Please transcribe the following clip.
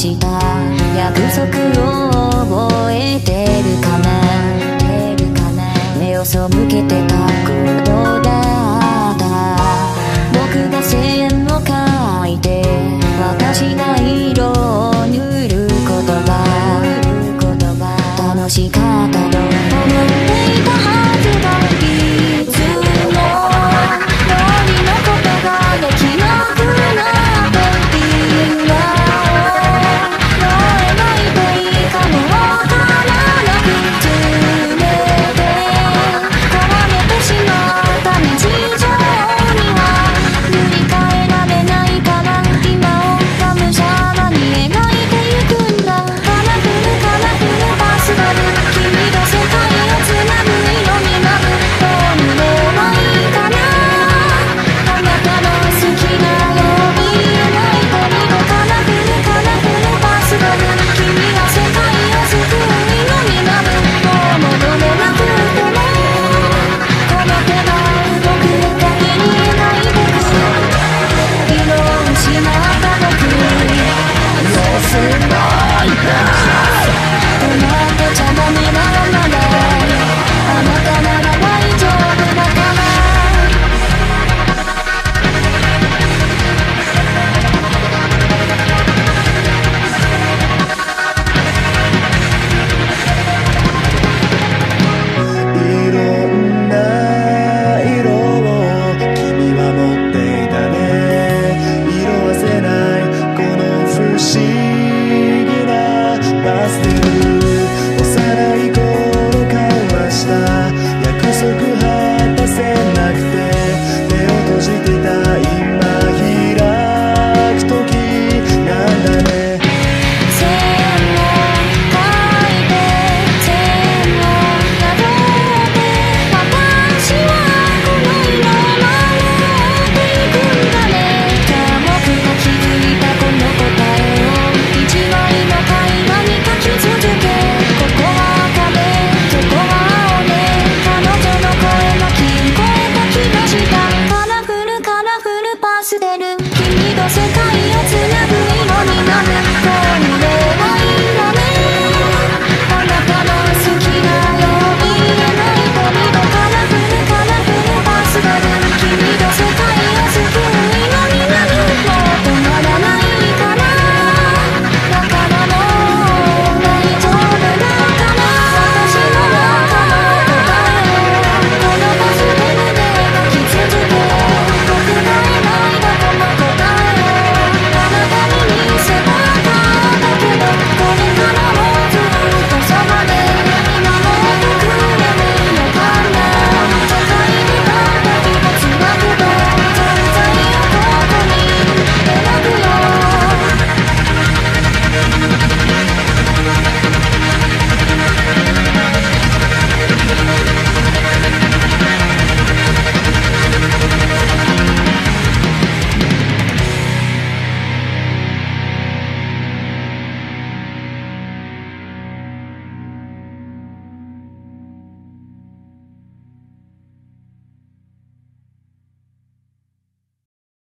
した。約束を覚えてるかな？目を背けてたことだった。僕が線を書いて私が色を塗る言葉。楽しかった